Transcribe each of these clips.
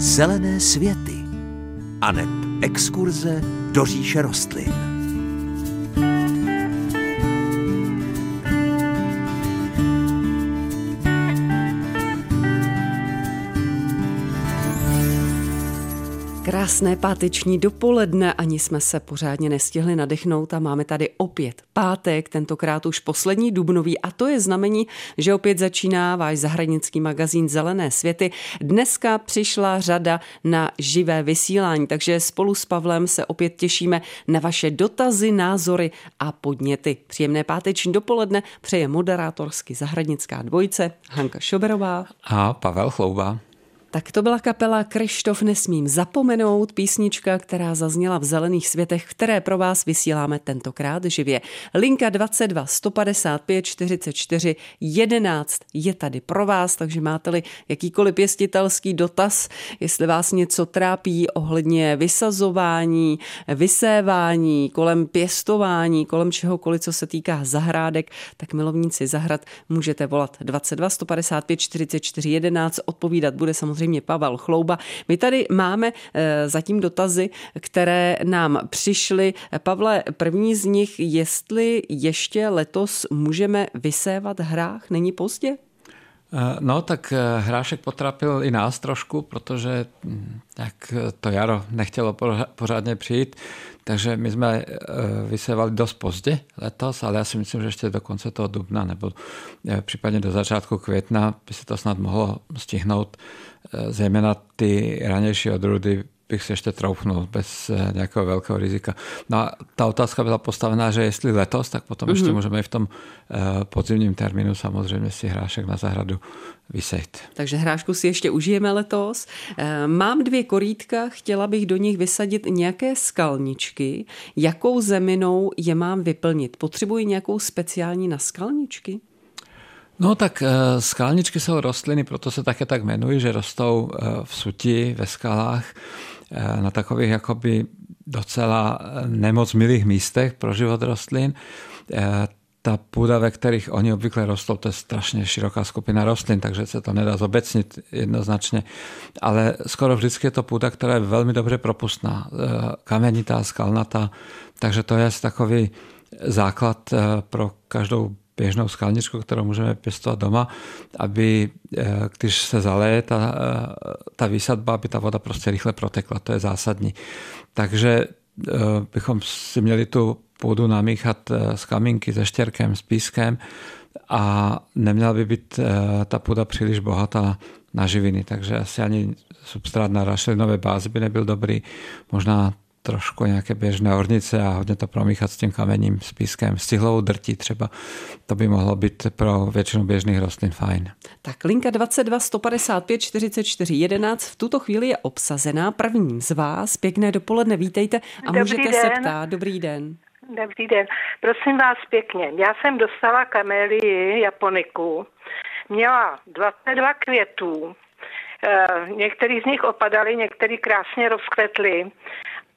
Zelené světy aneb exkurze do říše rostlin. Krásné páteční dopoledne, ani jsme se pořádně nestihli nadechnout a máme tady opět pátek, tentokrát už poslední dubnový a to je znamení, že opět začíná váš zahradnický magazín Zelené světy. Dneska přišla řada na živé vysílání, takže spolu s Pavlem se opět těšíme na vaše dotazy, názory a podněty. Příjemné páteční dopoledne přeje moderátorsky zahradnická dvojice Hanka Šoberová a Pavel Chlouba. Tak to byla kapela Krištof Nesmím zapomenout, písnička, která zazněla v Zelených světech, které pro vás vysíláme tentokrát živě. Linka 22 155 44 11 je tady pro vás, takže máte-li jakýkoliv pěstitelský dotaz, jestli vás něco trápí ohledně vysazování, vysévání, kolem pěstování, kolem čehokoliv, co se týká zahrádek, tak milovníci zahrad můžete volat 22 155 44 11, odpovídat bude samozřejmě samozřejmě Pavel Chlouba. My tady máme eh, zatím dotazy, které nám přišly. Pavle, první z nich, jestli ještě letos můžeme vysévat hrách, není pozdě? Eh, no, tak eh, hrášek potrapil i nás trošku, protože hm, tak to jaro nechtělo pořádně přijít, takže my jsme vysévali dost pozdě letos, ale já si myslím, že ještě do konce toho dubna nebo případně do začátku května by se to snad mohlo stihnout zejména ty ranější odrůdy bych si ještě troufnul bez eh, nějakého velkého rizika. No a ta otázka byla postavená, že jestli letos, tak potom mm-hmm. ještě můžeme i v tom eh, podzimním termínu samozřejmě si hrášek na zahradu vysejt. Takže hrášku si ještě užijeme letos. Eh, mám dvě korítka, chtěla bych do nich vysadit nějaké skalničky. Jakou zeminou je mám vyplnit? Potřebuji nějakou speciální na skalničky? No tak eh, skalničky jsou rostliny, proto se také tak jmenují, že rostou eh, v suti, ve skalách, eh, na takových jakoby docela nemoc milých místech pro život rostlin. Ta půda, ve kterých oni obvykle rostou, to je strašně široká skupina rostlin, takže se to nedá zobecnit jednoznačně. Ale skoro vždycky je to půda, která je velmi dobře propustná, kamenitá, skalnatá, takže to je takový základ pro každou běžnou skalničku, kterou můžeme pěstovat doma, aby eh, když se zaleje ta, eh, ta výsadba, aby ta voda prostě rychle protekla. To je zásadní. Takže eh, bychom si měli tu půdu namíchat s kamínky, se štěrkem, s pískem a neměla by být ta půda příliš bohatá na živiny, takže asi ani substrát na rašelinové bázi by nebyl dobrý. Možná trošku nějaké běžné ornice a hodně to promíchat s tím kamením, s pískem, s cihlovou drtí třeba. To by mohlo být pro většinu běžných rostlin fajn. Tak linka 22 155 44 11 v tuto chvíli je obsazená. Prvním z vás. Pěkné dopoledne, vítejte a Dobrý můžete den. se ptát. Dobrý den. Dobrý den. Prosím vás pěkně. Já jsem dostala kamelii japoniku. Měla 22 květů. Eh, některý z nich opadaly, některý krásně rozkvetly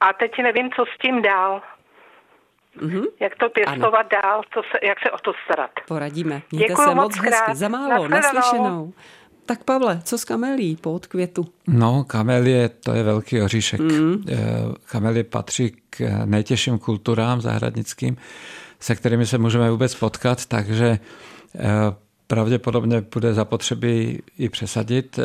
a teď nevím, co s tím dál. Mm-hmm. Jak to pěstovat ano. dál, co se, jak se o to starat. Poradíme. Mějte Děkuju se moc krát. hezky. Za málo, naslyšenou. Tak Pavle, co s kamelí po odkvětu? No, kamelie, to je velký oříšek. Mm. Kamelie patří k nejtěžším kulturám zahradnickým, se kterými se můžeme vůbec potkat, takže eh, pravděpodobně bude zapotřebí i přesadit eh,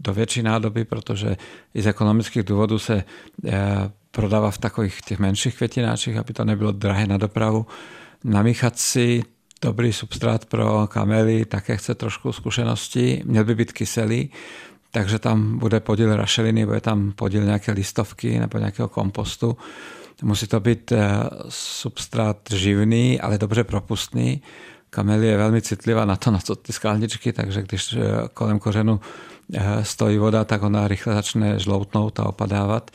do větší nádoby, protože i z ekonomických důvodů se eh, prodává v takových těch menších květináčích, aby to nebylo drahé na dopravu. Namíchat si dobrý substrát pro kamely také chce trošku zkušenosti. Měl by být kyselý, takže tam bude podíl rašeliny, bude tam podíl nějaké listovky nebo nějakého kompostu. Musí to být eh, substrát živný, ale dobře propustný. Kamelie je velmi citlivá na to, na to ty skalničky, takže když eh, kolem kořenu stojí voda, tak ona rychle začne žloutnout a opadávat.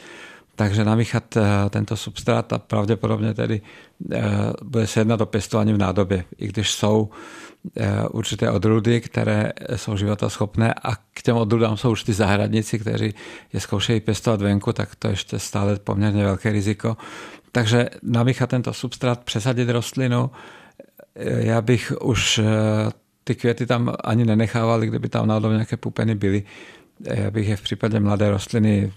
Takže namíchat eh, tento substrát a pravděpodobně tedy eh, bude se jednat o pěstování v nádobě, i když jsou určité odrůdy, které jsou životaschopné a k těm odrůdám jsou už ty zahradníci, kteří je zkoušejí pěstovat venku, tak to ještě stále poměrně velké riziko. Takže namíchat tento substrát, přesadit rostlinu, já bych už ty květy tam ani nenechávali, kdyby tam náhodou nějaké pupeny byly. já bych je v případě mladé rostliny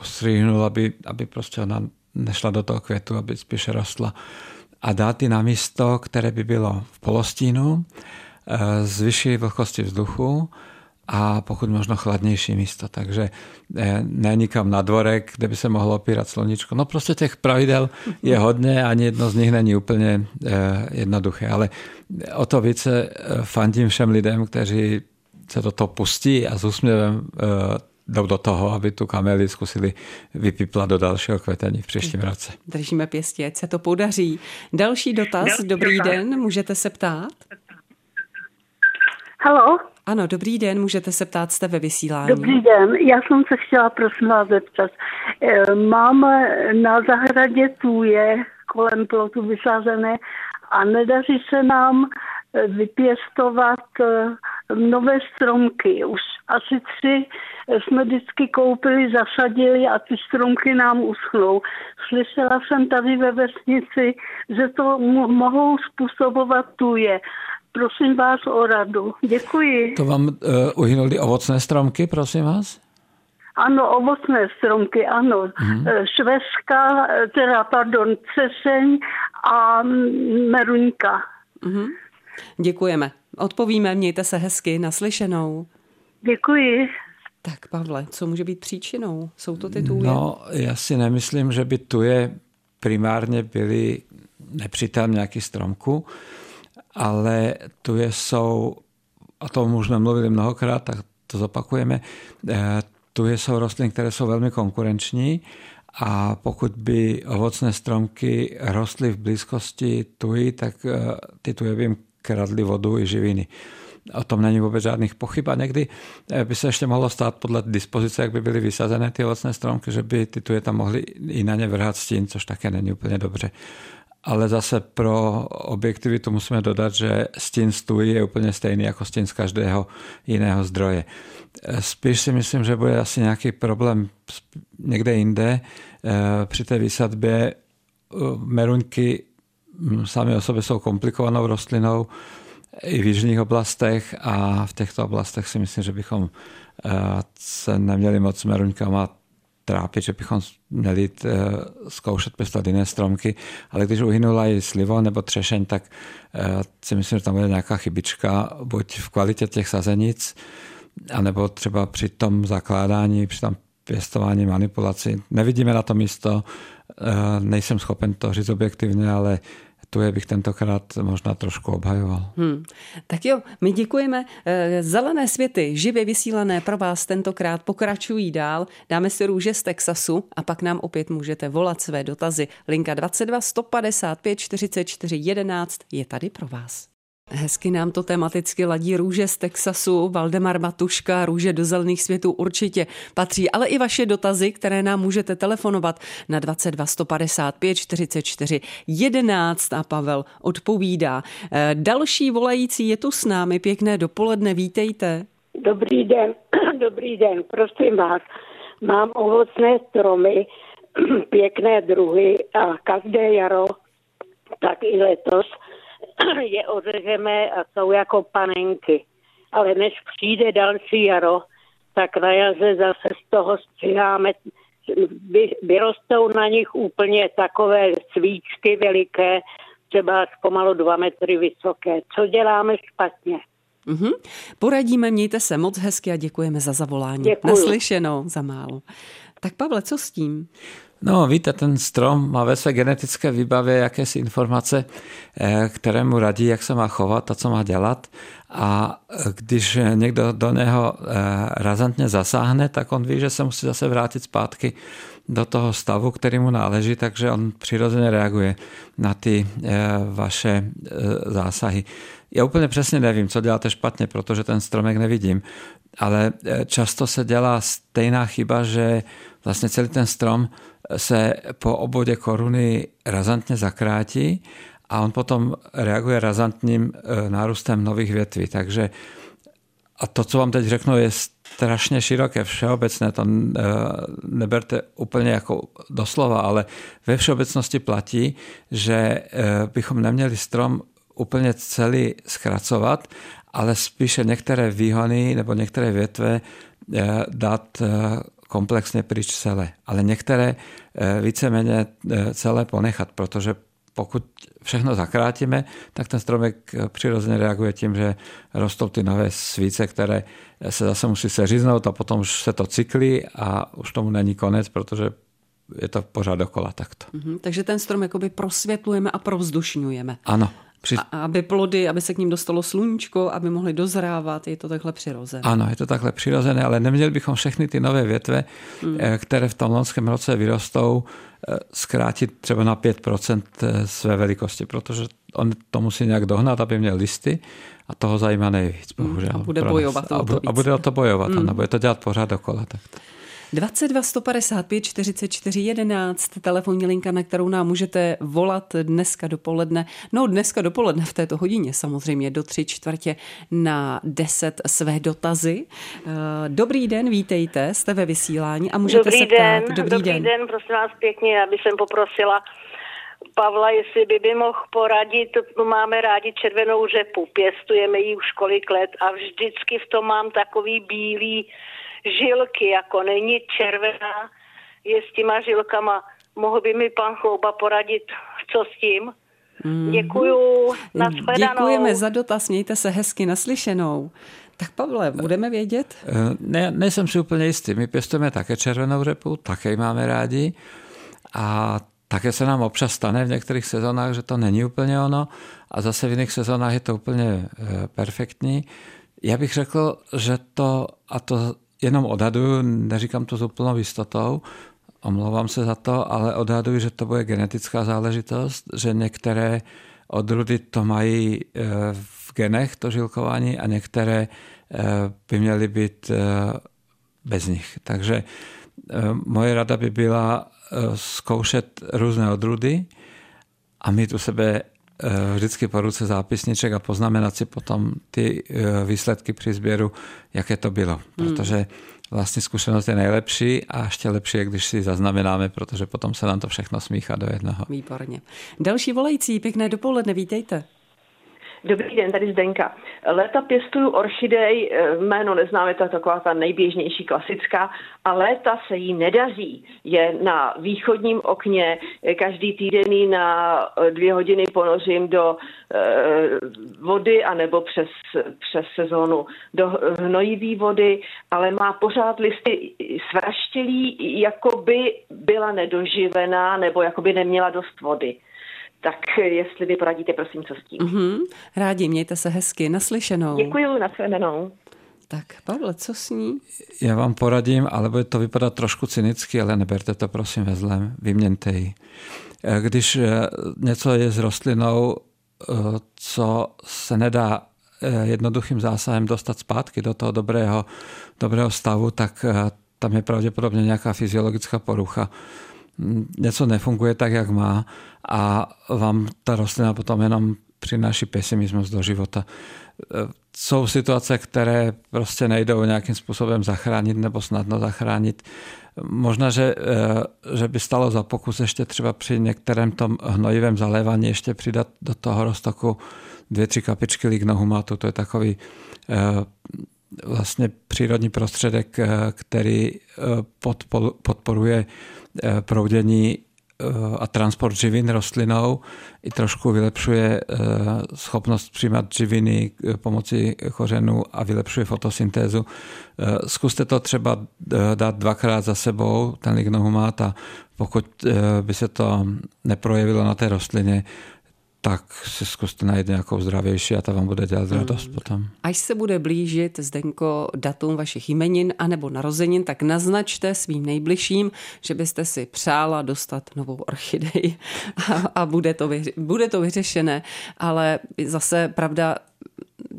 ustříhnul, aby, aby prostě ona nešla do toho květu, aby spíše rostla. A dát ji na místo, které by bylo v polostínu, z vyšší vlhkosti vzduchu, a pokud možno chladnější místo. Takže eh, ne nikam na dvorek, kde by se mohlo opírat sluníčko. No prostě těch pravidel je hodně, ani jedno z nich není úplně eh, jednoduché, ale o to více eh, fandím všem lidem, kteří se do toho pustí a s úsměvem jdou do toho, aby tu kameli zkusili vypiplat do dalšího kvetení v příštím roce. Držíme pěstě, ať se to podaří. Další dotaz, dobrý den, můžete se ptát? Halo? Ano, dobrý den, můžete se ptát, jste ve vysílání. Dobrý den, já jsem se chtěla prosím vás zeptat. Eh, máme na zahradě tuje kolem plotu vysázené a nedaří se nám eh, vypěstovat eh, nové stromky. Už asi tři jsme vždycky koupili, zasadili a ty stromky nám uschnou. Slyšela jsem tady ve vesnici, že to mohou způsobovat tuje prosím vás o radu. Děkuji. To vám uh, uhynuli ovocné stromky, prosím vás? Ano, ovocné stromky, ano. Hmm. Šveska, eh, teda pardon, ceseň a meruňka. Hmm. Děkujeme. Odpovíme, mějte se hezky, naslyšenou. Děkuji. Tak Pavle, co může být příčinou? Jsou to ty tůje? No, já si nemyslím, že by tuje primárně byly nepřítel nějaký stromku ale tu je, jsou, a to už jsme mluvili mnohokrát, tak to zopakujeme, eh, tu jsou rostliny, které jsou velmi konkurenční a pokud by ovocné stromky rostly v blízkosti tuji, tak eh, ty tuje by jim kradly vodu i živiny. O tom není vůbec žádných pochyb a někdy eh, by se ještě mohlo stát podle dispozice, jak by byly vysazené ty ovocné stromky, že by ty tuje tam mohly i na ně vrhat stín, což také není úplně dobře ale zase pro objektivitu musíme dodat, že stín stůj je úplně stejný jako stín z každého jiného zdroje. Spíš si myslím, že bude asi nějaký problém někde jinde. Eh, při té výsadbě eh, meruňky hm, sami o sobě jsou komplikovanou rostlinou i v jižních oblastech a v těchto oblastech si myslím, že bychom eh, se neměli moc meruňkama trápit, že bychom měli eh, zkoušet pěstovat jiné stromky, ale když uhynula i slivo nebo třešeň, tak eh, si myslím, že tam bude nějaká chybička, buď v kvalitě těch sazenic, anebo třeba při tom zakládání, při tom pěstování, manipulaci. Nevidíme na to místo, eh, nejsem schopen to říct objektivně, ale tu je bych tentokrát možná trošku obhajoval. Hmm. Tak jo, my děkujeme. Eh, Zelené světy, živě vysílané pro vás tentokrát pokračují dál. Dáme si růže z Texasu a pak nám opět můžete volat své dotazy. Linka 22 155 44 11 je tady pro vás. Hezky nám to tematicky ladí růže z Texasu, Valdemar Matuška, růže do zelených světů určitě patří, ale i vaše dotazy, které nám můžete telefonovat na 22 155 44 11 a Pavel odpovídá. Eh, další volající je tu s námi, pěkné dopoledne, vítejte. Dobrý den, dobrý den, prosím vás. Mám ovocné stromy, pěkné druhy a každé jaro, tak i letos je ořežeme a jsou jako panenky. Ale než přijde další jaro, tak na jaře zase z toho střiháme, vy, vyrostou na nich úplně takové svíčky veliké, třeba až pomalu dva metry vysoké. Co děláme špatně? Mm-hmm. Poradíme, mějte se moc hezky a děkujeme za zavolání. Děkuju. Naslyšenou za málo. Tak Pavle, co s tím? No, víte, ten strom má ve své genetické výbavě jakési informace, eh, které mu radí, jak se má chovat a co má dělat. A eh, když někdo do něho eh, razantně zasáhne, tak on ví, že se musí zase vrátit zpátky do toho stavu, který mu náleží, takže on přirozeně reaguje na ty vaše zásahy. Já úplně přesně nevím, co děláte špatně, protože ten stromek nevidím, ale často se dělá stejná chyba, že vlastně celý ten strom se po obodě koruny razantně zakrátí a on potom reaguje razantním nárůstem nových větví. Takže a to, co vám teď řeknu, je strašně široké, všeobecné, to e, neberte úplně jako doslova, ale ve všeobecnosti platí, že e, bychom neměli strom úplně celý zkracovat, ale spíše některé výhony nebo některé větve eh, dát komplexně pryč celé. Ale některé víceméně celé ponechat, protože pokud všechno zakrátíme, tak ten stromek přirozeně reaguje tím, že rostou ty nové svíce, které se zase musí seříznout a potom už se to cyklí a už tomu není konec, protože je to pořád dokola takto. Mm-hmm, takže ten strom jakoby prosvětlujeme a provzdušňujeme. Ano. Při... A aby plody, aby se k ním dostalo sluníčko, aby mohly dozrávat, je to takhle přirozené. Ano, je to takhle přirozené, ale neměli bychom všechny ty nové větve, mm. které v tom loňském roce vyrostou, zkrátit třeba na 5% eh, své velikosti, protože on to musí nějak dohnat, aby měl listy a toho zajímá nejvíc, hmm, bohužel. A bude bojovat a, a bude o to bojovat, mm. ano, bude to dělat pořád dokola. Tak. 22 155 44 11, telefonní linka, na kterou nám můžete volat dneska dopoledne. No dneska dopoledne v této hodině samozřejmě do tři čtvrtě na 10 své dotazy. Eh, dobrý den, vítejte, jste ve vysílání a můžete dobrý se ptát. Den, dobrý, dobrý den. den, prosím vás pěkně, já bych poprosila Pavla, jestli by by mohl poradit, máme rádi červenou řepu, pěstujeme ji už kolik let a vždycky v tom mám takový bílý žilky, jako není červená, je s těma žilkama. Mohl by mi pan Chlouba poradit, co s tím? Mm. Děkuju, nashledanou. Děkujeme za dotaz, mějte se hezky naslyšenou. Tak Pavle, budeme vědět? Eh, ne, nejsem si úplně jistý. My pěstujeme také červenou řepu, také ji máme rádi. A také se nám občas stane v některých sezónách, že to není úplně ono a zase v jiných sezónách je to úplně eh, perfektní. Já bych řekl, že to, a to jenom odhaduju, neříkám to s úplnou jistotou, omlouvám se za to, ale odhaduju, že to bude genetická záležitost, že některé odrůdy to mají eh, v genech, to žilkování, a některé eh, by měly být bez nich. Takže moje rada by byla zkoušet různé odrůdy a mít u sebe vždycky po ruce zápisniček a poznamenat si potom ty eh, výsledky při sběru, jaké to bylo. Hmm. Protože vlastně zkušenost je nejlepší a ještě lepší je, když si zaznamenáme, protože potom se nám to všechno smíchá do jednoho. Výborně. Další volající, pěkné dopoledne, vítejte. Dobrý den, tady Zdenka. Léta pěstuju orchidej, eh, jméno neznáme, to je taková ta nejběžnější klasická, a léta se jí nedaří. Je na východním okně, eh, každý týden na eh, dvě hodiny ponořím do vody anebo přes, přes sezónu do hnojivý vody, ale má pořád listy svraštělí, jako by byla nedoživená nebo jako by neměla dost vody. Tak jestli vy poradíte, prosím, co s tím. Mm-hmm. Rádi, mějte se hezky, naslyšenou. Děkuji, naslyšenou. Tak Pavle, co s ní? Já vám poradím, ale bude to vypadat trošku cynicky, ale neberte to prosím ve zlém, vyměňte ji. Eh, když eh, něco je s rostlinou, eh, co se nedá jednoduchým zásahem dostat zpátky do toho dobrého, dobrého stavu, tak tam je pravděpodobně nějaká fyziologická porucha něco nefunguje tak, jak má a vám ta rostlina potom jenom přináší pesimismus do života. Jsou situace, které prostě nejdou nějakým způsobem zachránit nebo snadno zachránit. Možná, že, eh, že by stalo za pokus ještě třeba při některém tom hnojivém zalévání ještě přidat do toho roztoku dvě, tři kapičky lignohumatu. To je takový eh, vlastně přírodní prostředek, eh, který podporuje Eh, proudění eh, a transport živin rostlinou i trošku vylepšuje eh, schopnost přijímat živiny pomocí kořenů a vylepšuje fotosyntézu. Zkuste to třeba dát dvakrát za sebou, ten lignohumát, a pokud by se to neprojevilo na té rostlině, tak si zkuste najít nějakou zdravější a ta vám bude dělat radost hmm. potom. Až se bude blížit, Zdenko, datum vašich jmenin anebo narozenin, tak naznačte svým nejbližším, že byste si přála dostat novou orchidej a, a bude, to vyři, bude to vyřešené. Ale zase pravda,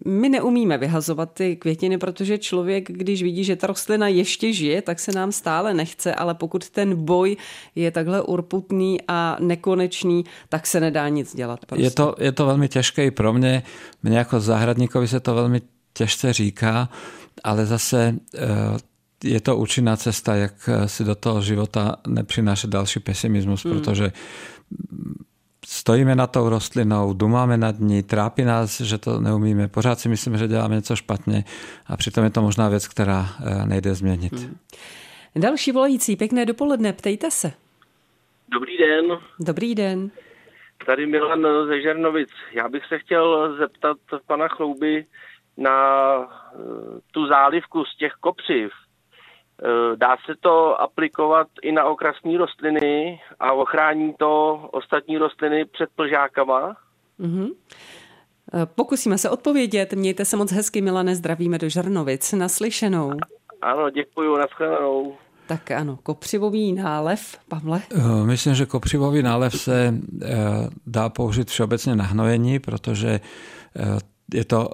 my neumíme vyhazovat ty květiny, protože člověk, když vidí, že ta rostlina ještě žije, tak se nám stále nechce, ale pokud ten boj je takhle urputný a nekonečný, tak se nedá nic dělat. Prostě. Je, to, je to velmi těžké i pro mě. Mně jako zahradníkovi se to velmi těžce říká, ale zase eh, je to účinná cesta, jak si do toho života nepřinášet další pesimismus, hmm. protože stojíme na tou rostlinou, dumáme nad ní, trápí nás, že to neumíme, pořád si myslíme, že děláme něco špatně a přitom je to možná věc, která eh, nejde změnit. Hmm. Další volající, pěkné dopoledne, ptejte se. Dobrý den. Dobrý den. Tady Milan ze Žernovic. Já bych se chtěl zeptat pana Chlouby na eh, tu zálivku z těch kopřiv. Eh, dá se to aplikovat i na okrasní rostliny a ochrání to ostatní rostliny před plžákama? Mm-hmm. Pokusíme se odpovědět. Mějte se moc hezky, Milane, zdravíme do Žarnovic. Naslyšenou. Ano, děkuji, nashledanou. Tak ano, kopřivový nálev, Pavle? Myslím, že kopřivový nálev se dá použít všeobecně na hnojení, protože je to,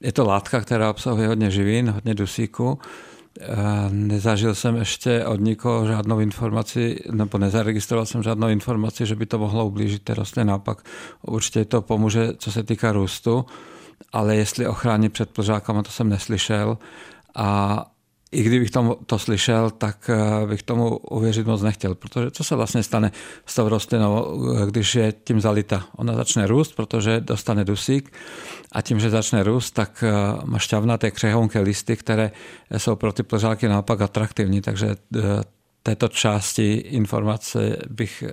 je to látka, která obsahuje hodně živín, hodně dusíku Nezažil jsem ještě od nikoho žádnou informaci, nebo nezaregistroval jsem žádnou informaci, že by to mohlo ublížit té rostlině. Naopak určitě to pomůže, co se týká růstu, ale jestli ochrání před plžákama, to jsem neslyšel. A i kdybych tomu to slyšel, tak eh, bych tomu uvěřit moc nechtěl, protože co se vlastně stane s tou rostlinou, eh, když je tím zalita? Ona začne růst, protože dostane dusík a tím, že začne růst, tak eh, má šťavnaté křehonké listy, které jsou pro ty plžáky naopak atraktivní, takže této části informace bych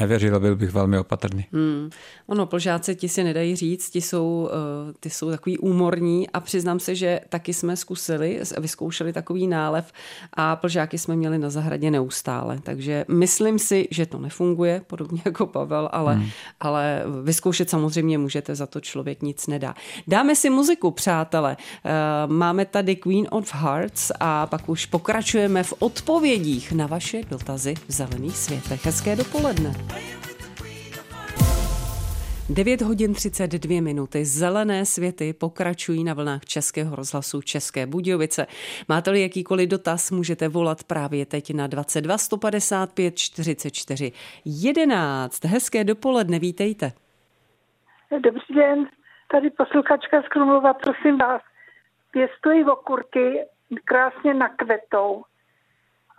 nevěřil, byl bych velmi opatrný. Hmm. Ono, plžáci ti si nedají říct, ti jsou, uh, ty jsou takový úmorní a přiznám se, že taky jsme zkusili, vyzkoušeli takový nálev a plžáky jsme měli na zahradě neustále. Takže myslím si, že to nefunguje, podobně jako Pavel, ale, hmm. ale vyzkoušet samozřejmě můžete, za to člověk nic nedá. Dáme si muziku, přátelé. Uh, máme tady Queen of Hearts a pak už pokračujeme v odpovědích na vaše dotazy v zelených světech. Hezké dopoledne. 9 hodin 32 minuty. Zelené světy pokračují na vlnách Českého rozhlasu České Budějovice. Máte-li jakýkoliv dotaz, můžete volat právě teď na 22 155 44 11. Hezké dopoledne, vítejte. Dobrý den, tady posluchačka z Krumlova, prosím vás. Pěstují okurky, krásně nakvetou.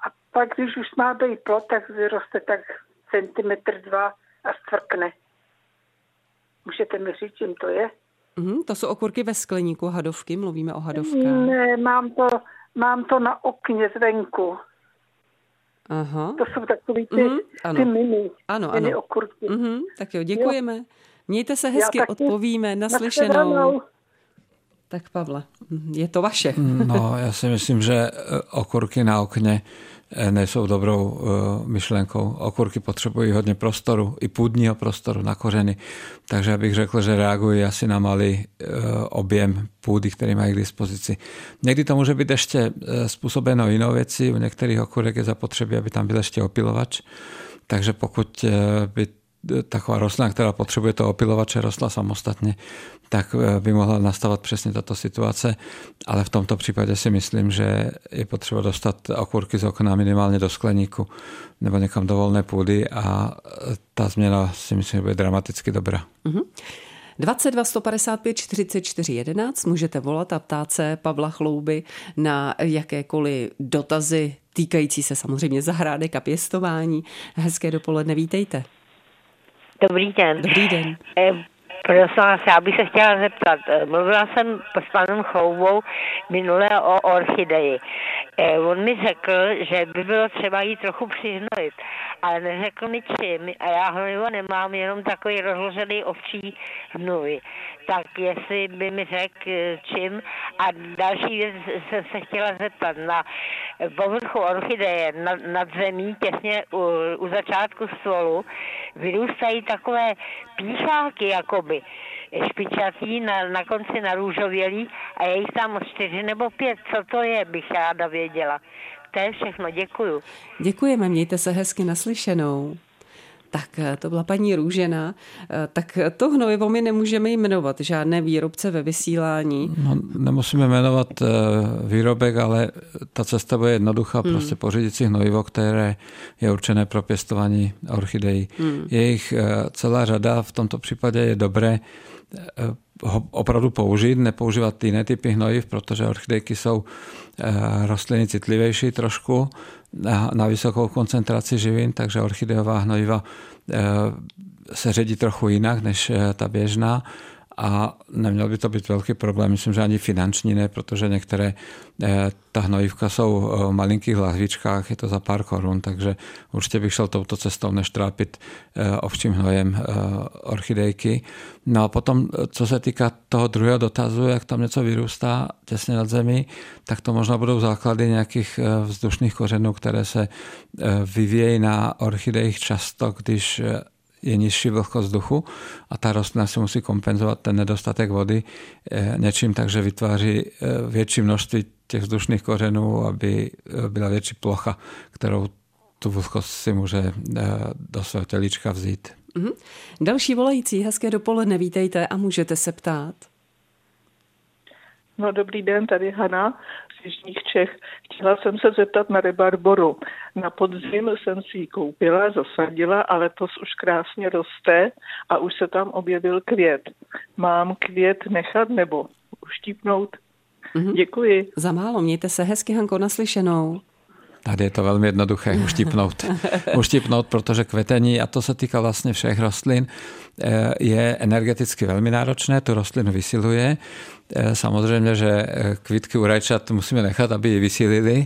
A pak, když už má být plot, tak vyroste tak centimetr dva a stvrkne. Můžete mi říct, čím to je? Mm, to jsou okurky ve skleníku, hadovky, mluvíme o hadovkách. Ne, mám to, mám to na okně zvenku. Aha. To jsou takový ty, mm, ano. ty mini, ano, mini ano. okurky. Mm, tak jo, děkujeme. Jo. Mějte se hezky, odpovíme, naslyšenou. Tak Pavle, mhm, je to vaše. No, já si myslím, že e, okurky na okně nejsou dobrou e, myšlenkou. Okurky potřebují hodně prostoru, i půdního prostoru na kořeny. Takže bych řekl, že reagují asi na malý objem půdy, který mají k dispozici. Někdy to může být ještě způsobeno jinou věcí. U některých okurek je zapotřebí, aby tam byl ještě opilovač. Takže pokud by taková rostlina, která potřebuje to opilovače, rostla samostatně, tak eh, by mohla nastavat přesně tato situace, ale v tomto případě si myslím, že je potřeba dostat okurky z okna minimálně do skleníku nebo někam do volné půdy a eh, ta změna si myslím, že bude dramaticky dobrá. Mm-hmm. 22 155 44 11 můžete volat a ptát se Pavla Chlouby na jakékoliv dotazy týkající se samozřejmě zahrádek a pěstování. Hezké dopoledne, vítejte. Dobrý den. Dobrý den. Eh, prosím vás, já bych se chtěla zeptat. Eh, mluvila jsem s panem Choubou minule o orchideji. Eh, on mi řekl, že by bylo třeba jí trochu přihnojit, ale neřekl mi čím a já hnojivo nemám, jenom takový rozložený ovčí hnůj. Tak jestli by mi řekl čím. A další věc jsem se chtěla zeptat. Na povrchu orchideje nad, zemí, těsně u, u začátku stolu, vyrůstají takové pícháky, jakoby špičatý, na, na konci narůžovělý a je jich tam čtyři nebo pět. Co to je, bych ráda věděla. To je všechno, děkuju. Děkujeme, mějte se hezky naslyšenou. Tak eh, to byla paní Růžena. Eh, tak to hnojivo my nemůžeme jmenovat, žádné výrobce ve vysílání. No, nemusíme jmenovat eh, výrobek, ale ta cesta bude jednoduchá. Hmm. Prostě pořídit si hnojivo, které je určené pro pěstování orchidejí. Hmm. Je jich celá řada, v tomto případě je dobré ho opravdu použít, nepoužívat jiné typy hnojiv, protože orchidejky jsou rostliny citlivější trošku na, na vysokou koncentraci živin, takže orchideová hnojiva se ředí trochu jinak než ta běžná a neměl by to být velký problém. Myslím, že ani finanční ne, protože některé eh, ta hnojivka jsou v malinkých lahvičkách, je to za pár korun, takže určitě bych šel touto cestou, než trápit eh, ovčím hnojem eh, orchidejky. No a potom, co se týká toho druhého dotazu, jak tam něco vyrůstá těsně nad zemí, tak to možná budou základy nějakých vzdušných kořenů, které se vyvíjejí na orchidejích často, když je nižší vlhkost vzduchu a ta rostlina si musí kompenzovat ten nedostatek vody eh, něčím, takže vytváří eh, větší množství těch vzdušných kořenů, aby eh, byla větší plocha, kterou tu vlhkost si může do svého tělíčka vzít. Mm-hmm. Další volající, hezké dopoledne, vítejte a můžete se ptát. No dobrý den, tady Hana z Jižních Čech. Chtěla jsem se zeptat na rebarboru. Na podzim jsem si ji koupila, zasadila a letos už krásně roste a už se tam objevil květ. Mám květ nechat nebo uštípnout? Mm-hmm. Děkuji. Za málo, mějte se hezky, Hanko, naslyšenou. Tady je to velmi jednoduché uštipnout. uštipnout, protože kvetení, a to se týká vlastně všech rostlin, eh, je energeticky velmi náročné, tu rostlinu vysiluje. Eh, samozřejmě, že eh, kvítky u rajčat musíme nechat, aby ji vysílili,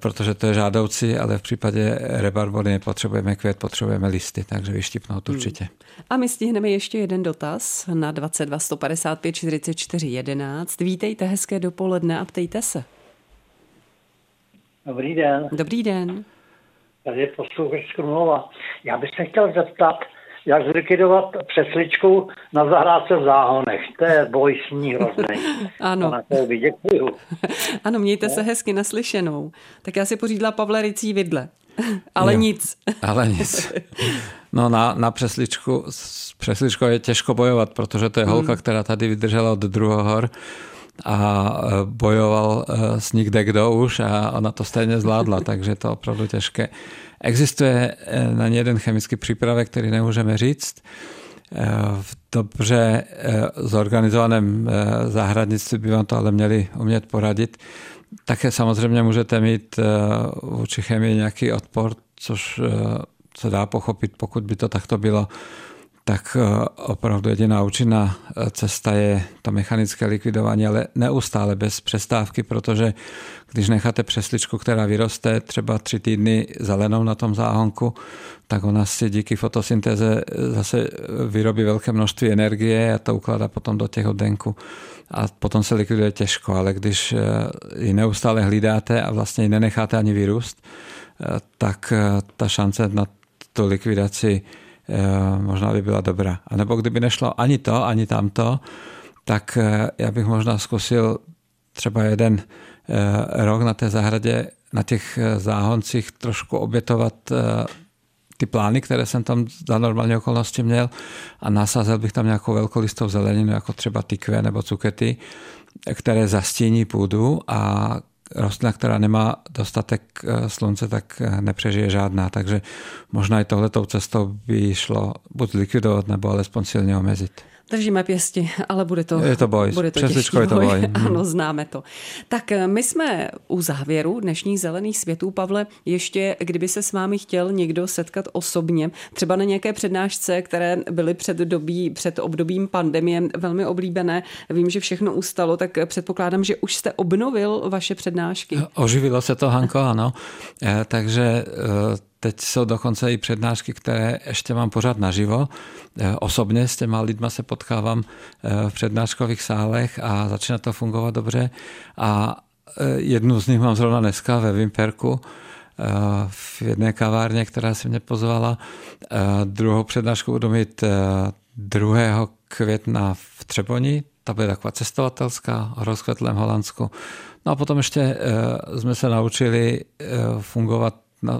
protože to je žádoucí, ale v případě rebarbody nepotřebujeme květ, potřebujeme listy, takže vyštipnout hmm. určitě. A my stihneme ještě jeden dotaz na 22 155 44 11. Vítejte, hezké dopoledne a ptejte se. Dobrý den. Dobrý den. Tady je posluchač Krumlova. Já bych se chtěl zeptat, jak zlikvidovat přesličku na zahrádce v záhonech. To je boj s ní hrozný. ano. Na to děkuju. ano, mějte no. se hezky naslyšenou. Tak já si pořídila Pavle Ricí vidle. Ale jo, nic. Ale nic. No na, na přesličku, s přesličkou je těžko bojovat, protože to je holka, hmm. která tady vydržela od druhohor a e, bojoval e, s nikde kdo už a ona to stejně zvládla, takže to opravdu těžké. Existuje e, na ně jeden chemický přípravek, který nemůžeme říct. V dobře zorganizovaném zahradnictví by vám to ale měli umět poradit. Také samozřejmě můžete mít vůči chemii nějaký odpor, což se dá pochopit, pokud by to takto bylo tak eh, opravdu jediná účinná eh, cesta je to mechanické likvidování, ale neustále bez přestávky, protože když necháte přesličku, která vyroste třeba tři týdny zelenou na tom záhonku, tak ona si díky fotosyntéze eh, zase vyrobí velké množství energie a to ukládá potom do těch oddenků a potom se likviduje těžko, ale když ji neustále hlídáte a vlastně ji nenecháte ani vyrůst, tak ta šance na tu likvidaci možná by byla dobrá. A nebo kdyby nešlo ani to, ani tamto, tak eh, já bych možná zkusil třeba jeden eh, rok na té zahradě, na těch záhoncích trošku obětovat ty plány, které jsem tam za normální okolnosti měl a nasázel bych tam nějakou velkolistou zeleninu, jako třeba tykve nebo cukety, které zastíní půdu a rostlina, která nemá dostatek eh, slunce, tak eh, nepřežije žádná. Takže možná i tohletou cestou by šlo buď likvidovat, nebo alespoň silně omezit. Držíme pěsti, ale bude to, je to boj. Bude to těžký je to boj. boj. Ano, známe to. Tak eh, my jsme u závěru dnešních zelených světů. Pavle, ještě kdyby se s vámi chtěl někdo setkat osobně, třeba na nějaké přednášce, které byly před, dobí, před obdobím pandemie velmi oblíbené, vím, že všechno ustalo, tak předpokládám, že už jste obnovil vaše přednášky. Oživilo se to, Hanko, ano. Eh, takže eh, Teď jsou dokonce i přednášky, které ještě mám pořád naživo. Eh, osobně s těma lidma se potkávám eh, v přednáškových sálech a začíná to fungovat dobře. A eh, jednu z nich mám zrovna dneska ve Vimperku, v jedné kavárně, která se mě pozvala. Druhou přednášku budu mít 2. května v Třeboni, ta bude taková cestovatelská, o rozkvetlém Holandsku. No a potom ještě jsme se naučili fungovat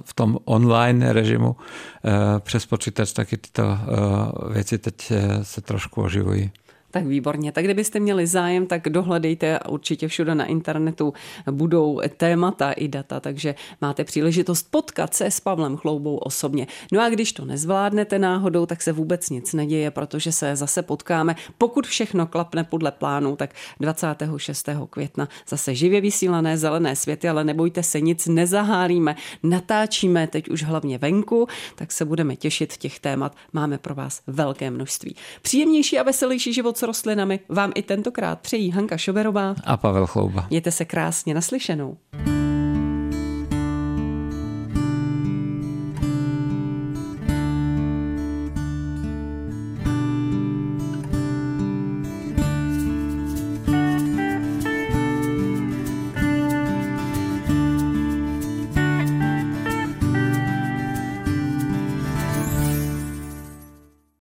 v tom online režimu eh, přes počítač taky tyto eh, věci teď eh, se trošku oživují. Tak výborně. Tak kdybyste měli zájem, tak dohledejte určitě všude na internetu budou témata i data, takže máte příležitost potkat se s Pavlem Chloubou osobně. No a když to nezvládnete náhodou, tak se vůbec nic neděje, protože se zase potkáme. Pokud všechno klapne podle plánu, tak 26. května zase živě vysílané zelené světy, ale nebojte se, nic nezahálíme. Natáčíme teď už hlavně venku, tak se budeme těšit těch témat. Máme pro vás velké množství. Příjemnější a veselější život s rostlinami vám i tentokrát přejí Hanka Šoberová a Pavel Chlouba. Mějte se krásně naslyšenou.